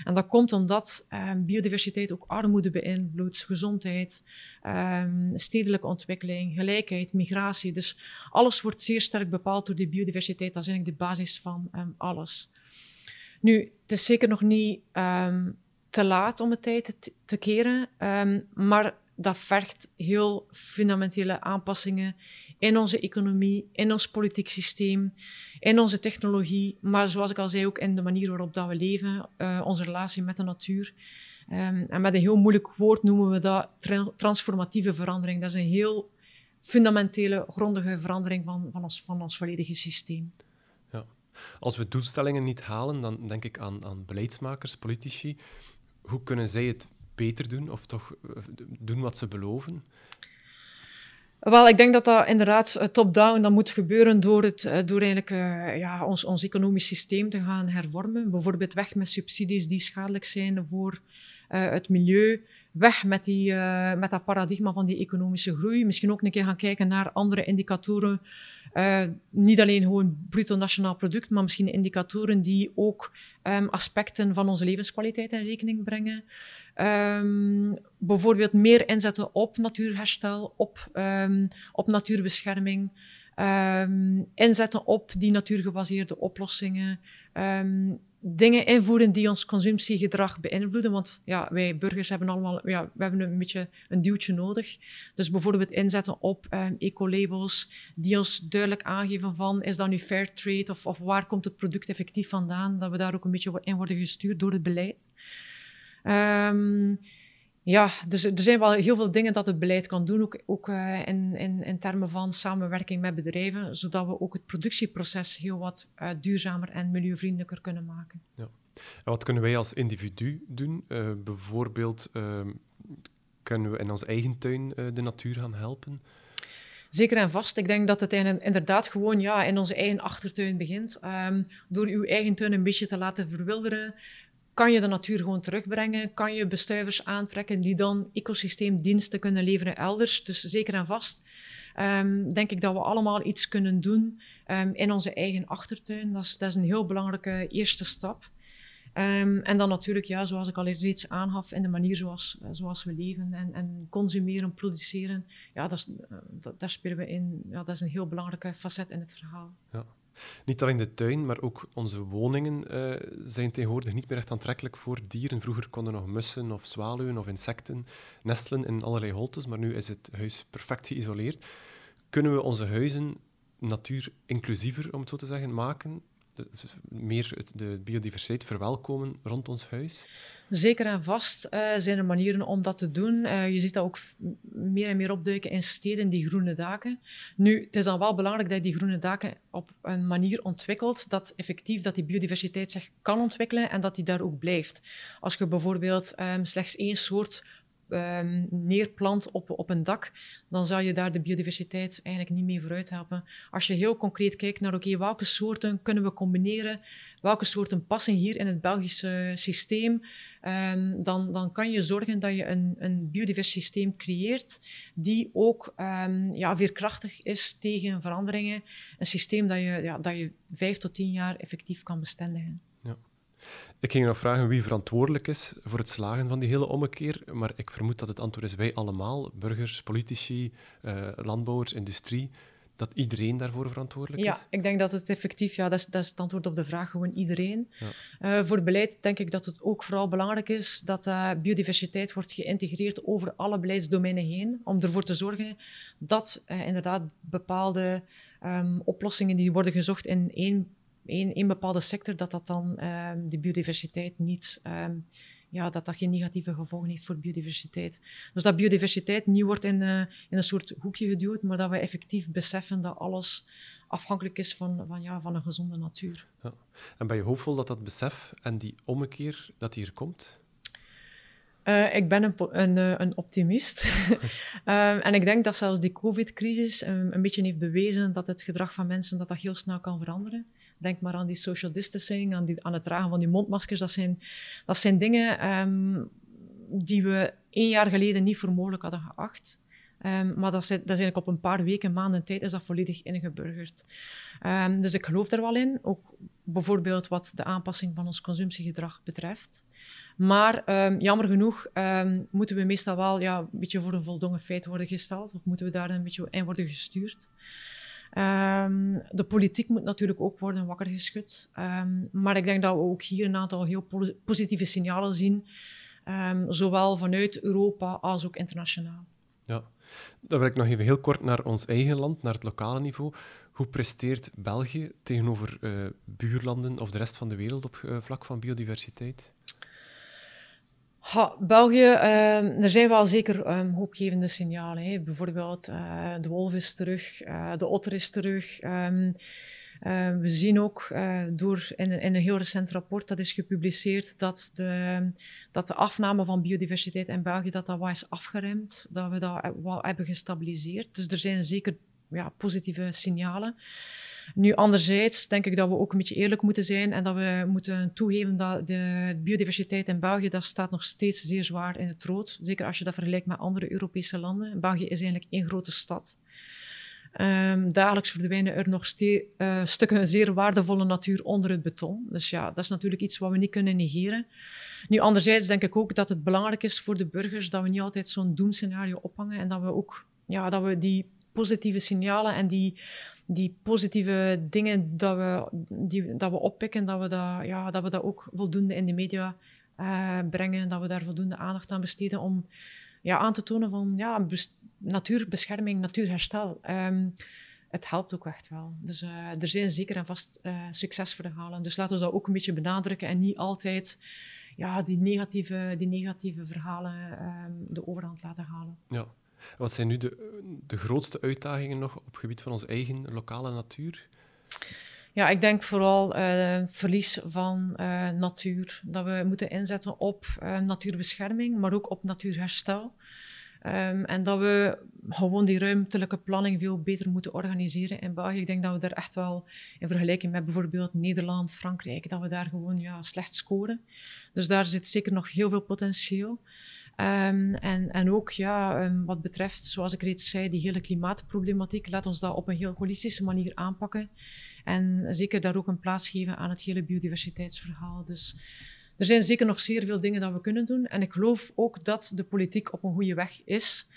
En dat komt omdat um, biodiversiteit ook armoede beïnvloedt, gezondheid, um, stedelijke ontwikkeling, gelijkheid, migratie. Dus alles wordt zeer sterk bepaald door die biodiversiteit. Dat is eigenlijk de basis van alles. Nu, het is zeker nog niet ehm, te laat om het tijd te, te keren, ehm, maar dat vergt heel fundamentele aanpassingen in onze economie, in ons politiek systeem, in onze technologie, maar zoals ik al zei, ook in de manier waarop dat we leven, uh, onze relatie met de natuur. Um, en met een heel moeilijk woord noemen we dat tra transformatieve verandering. Dat is een heel fundamentele, grondige verandering van, van, ons, van ons volledige systeem. Ja. Als we doelstellingen niet halen, dan denk ik aan, aan beleidsmakers, politici. Hoe kunnen zij het beter doen of toch eh, doen wat ze beloven? Wel, ik denk dat dat inderdaad eh, top-down moet gebeuren door, het, eh, door eigenlijk, ja, ons, ons economisch systeem te gaan hervormen. Bijvoorbeeld weg met subsidies die schadelijk zijn voor het milieu. Weg met, die, met dat paradigma van die economische groei. Misschien ook een keer gaan kijken naar andere indicatoren. Niet alleen gewoon bruto nationaal product, maar misschien indicatoren die ook um, aspecten van onze levenskwaliteit in rekening brengen. Um, bijvoorbeeld meer inzetten op natuurherstel, op, um, op natuurbescherming. Inzetten op die natuurgebaseerde oplossingen. Dingen invoeren die ons consumptiegedrag beïnvloeden. Want ja, wij burgers hebben allemaal ja, we hebben een beetje een duwtje nodig. Dus bijvoorbeeld inzetten op eco-labels die ons duidelijk aangeven van is dat nu fair trade of, of waar komt het product effectief vandaan. Dat we daar ook een beetje in worden gestuurd door het beleid. Um, ja, dus er zijn wel heel veel dingen dat het beleid kan doen, ook, ook uh, in, in, in, termen van samenwerking met bedrijven, zodat we ook het productieproces heel wat uh, duurzamer en milieuvriendelijker kunnen maken. Ja. En wat kunnen wij als individu doen? Uh, bijvoorbeeld, ehm, kunnen we in ons eigen tuin de natuur gaan helpen? Zeker en vast. Ik denk dat het inderdaad gewoon ja, in onze eigen achtertuin begint. Um, door uw eigen tuin een beetje te laten verwilderen, kan je de natuur gewoon terugbrengen? Kan je bestuivers aantrekken die dan ecosysteemdiensten kunnen leveren elders? Dus zeker en vast um, denk ik dat we allemaal iets kunnen doen um, in onze eigen achtertuin. Dat is, dat is een heel belangrijke eerste stap. Um, en dan natuurlijk, ja, zoals ik al reeds aangaf, in de manier zoals, zoals we leven en, en consumeren, produceren. Ja, dat is, uh, dat, daar spelen we in. Ja, dat is een heel belangrijke facet in het verhaal. Ja. Niet alleen de tuin, maar ook onze woningen uh, zijn tegenwoordig niet meer echt aantrekkelijk voor dieren. Vroeger konden nog mussen of zwaluwen of insecten nestelen in allerlei holtes, maar nu is het huis perfect geïsoleerd. Kunnen we onze huizen natuur inclusiever, om het zo te zeggen, maken? Meer de biodiversiteit verwelkomen rond ons huis? Zeker en vast uh, zijn er manieren om dat te doen. Uh, je ziet dat ook meer en meer opduiken in steden, die groene daken. Nu, het is dan wel belangrijk dat je die groene daken op een manier ontwikkelt dat effectief dat die biodiversiteit zich kan ontwikkelen en dat die daar ook blijft. Als je bijvoorbeeld um, slechts één soort um, neerplant op, op een dak, dan zou je daar de biodiversiteit eigenlijk niet mee vooruit helpen. Als je heel concreet kijkt naar welke soorten kunnen we combineren, welke soorten passen hier in het Belgische systeem, um, dan, dan kan je zorgen dat je een, een biodivers systeem creëert die ook um, ja, veerkrachtig is tegen veranderingen. Een systeem dat je, ja, dat je vijf tot tien jaar effectief kan bestendigen. Ik ging nog vragen wie verantwoordelijk is voor het slagen van die hele ommekeer, maar ik vermoed dat het antwoord is wij allemaal, burgers, politici, uh, landbouwers, industrie, dat iedereen daarvoor verantwoordelijk is? Ja, ik denk dat het effectief, ja, dat is, dat is het antwoord op de vraag, gewoon iedereen. Ja. Uh, voor beleid denk ik dat het ook vooral belangrijk is dat uh, biodiversiteit wordt geïntegreerd over alle beleidsdomeinen heen, om ervoor te zorgen dat inderdaad bepaalde um, oplossingen die worden gezocht in één in een bepaalde sector, dat dat dan um, de biodiversiteit niet, um, ja, dat dat geen negatieve gevolgen heeft voor biodiversiteit. Dus dat biodiversiteit niet wordt in, uh, in een soort hoekje geduwd, maar dat we effectief beseffen dat alles afhankelijk is van, van, ja, van een gezonde natuur. Ja. En ben je hoopvol dat dat besef en die ommekeer, dat hier komt? Uh, ik ben een, een, eh, een optimist. um, en ik denk dat zelfs die COVID-crisis um, een beetje heeft bewezen dat het gedrag van mensen dat dat heel snel kan veranderen. Denk maar aan die social distancing, aan, die, aan het dragen van die mondmaskers. Dat zijn, dat zijn dingen um, die we één jaar geleden niet voor mogelijk hadden geacht. Um, maar dat dat is eigenlijk op een paar weken, maanden tijd is dat volledig ingeburgerd. Um, dus ik geloof er wel in, ook bijvoorbeeld wat de aanpassing van ons consumptiegedrag betreft. Maar jammer genoeg moeten we meestal wel ja, een beetje voor een voldongen feit worden gesteld, of moeten we daar een beetje in worden gestuurd. Ehm, de politiek moet natuurlijk ook worden wakker geschud. Ehm, maar ik denk dat we ook hier een aantal heel positieve signalen zien, um, zowel vanuit Europa als ook internationaal. Ja, dan wil ik nog even heel kort naar ons eigen land, naar het lokale niveau. Hoe presteert België tegenover uh, buurlanden of de rest van de wereld op uh, vlak van biodiversiteit? België, uh, er zijn wel zeker um, hoopgevende signalen. Hè. Bijvoorbeeld uh, de wolf is terug, uh, de otter is terug. Um, we zien ook door in, in, een heel recent rapport dat is gepubliceerd dat de, dat de afname van biodiversiteit in België dat dat wat is afgeremd, dat we dat wat hebben gestabiliseerd. Dus er zijn zeker ja, positieve signalen. Nu, anderzijds denk ik dat we ook een beetje eerlijk moeten zijn en dat we moeten toegeven dat de biodiversiteit in België, dat staat nog steeds zeer zwaar in het rood. Zeker als je dat vergelijkt met andere Europese landen. België is eigenlijk één grote stad. Um, dagelijks verdwijnen er nog uh, stukken zeer waardevolle natuur onder het beton. Dus ja, dat is natuurlijk iets wat we niet kunnen negeren. Nu, anderzijds denk ik ook dat het belangrijk is voor de burgers dat we niet altijd zo'n doemscenario ophangen en dat we ook ja, dat we die positieve signalen en die, die positieve dingen dat we, die, dat we oppikken, dat we dat, ja, dat we dat ook voldoende in de media uh, brengen, dat we daar voldoende aandacht aan besteden om ja, aan te tonen van ja, natuurbescherming, natuurherstel. Um, het helpt ook echt wel. Dus uh, er zijn zeker en vast uh, succesverhalen. Dus laten we dat ook een beetje benadrukken en niet altijd ja, die, negatieve, die negatieve verhalen um, de overhand laten halen. Ja. Wat zijn nu de, de grootste uitdagingen nog op het gebied van onze eigen lokale natuur? Ja, ik denk vooral uh, verlies van uh, natuur. Dat we moeten inzetten op uh, natuurbescherming, maar ook op natuurherstel. Um, en dat we gewoon die ruimtelijke planning veel beter moeten organiseren in België. Ik denk dat we daar echt wel, in vergelijking met bijvoorbeeld Nederland, Frankrijk, dat we daar gewoon ja, slecht scoren. Dus daar zit zeker nog heel veel potentieel. Um, en, en ook ja, um, wat betreft, zoals ik reeds zei, die hele klimaatproblematiek, laat ons dat op een heel holistische manier aanpakken. En zeker daar ook een plaats geven aan het hele biodiversiteitsverhaal. Dus er zijn zeker nog zeer veel dingen dat we kunnen doen. En ik geloof ook dat de politiek op een goede weg is.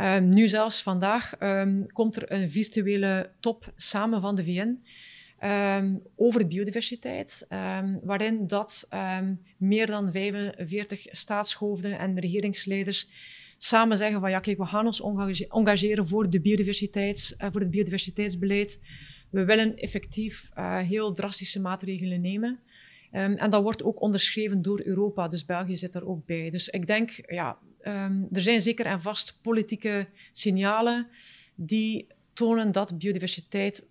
Um, nu zelfs vandaag komt er een virtuele top samen van de VN. Um, over biodiversiteit, um, waarin dat um, meer dan 45 staatshoofden en regeringsleiders samen zeggen van ja, kijk, we gaan ons engageren voor, de uh, voor het biodiversiteitsbeleid. We willen effectief uh, heel drastische maatregelen nemen. en dat wordt ook onderschreven door Europa, dus België zit er ook bij. Dus ik denk, ja, er zijn zeker en vast politieke signalen die tonen dat biodiversiteit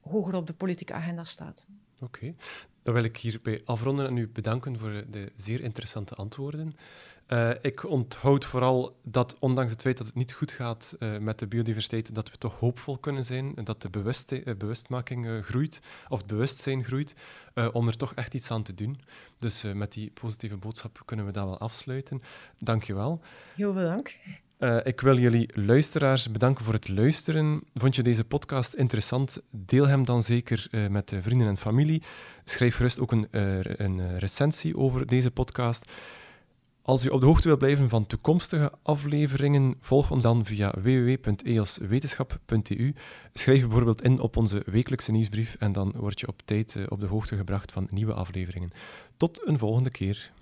hoger op de politieke agenda staat. Oké, dan wil ik hierbij afronden en u bedanken voor de zeer interessante antwoorden. Uh, ik onthoud vooral dat, ondanks het feit dat het niet goed gaat uh, met de biodiversiteit, dat we toch hoopvol kunnen zijn en dat de uh, bewustmaking groeit, of het bewustzijn groeit, om er toch echt iets aan te doen. Dus met die positieve boodschap kunnen we dat wel afsluiten. Dank je wel. Heel veel dank. Uh, ik wil jullie luisteraars bedanken voor het luisteren. Vond je deze podcast interessant? Deel hem dan zeker uh, met vrienden en familie. Schrijf gerust ook een, uh, een recensie over deze podcast. Als u op de hoogte wilt blijven van toekomstige afleveringen, volg ons dan via www.eoswetenschap.eu. Schrijf bijvoorbeeld in op onze wekelijkse nieuwsbrief en dan word je op tijd op de hoogte gebracht van nieuwe afleveringen. Tot een volgende keer.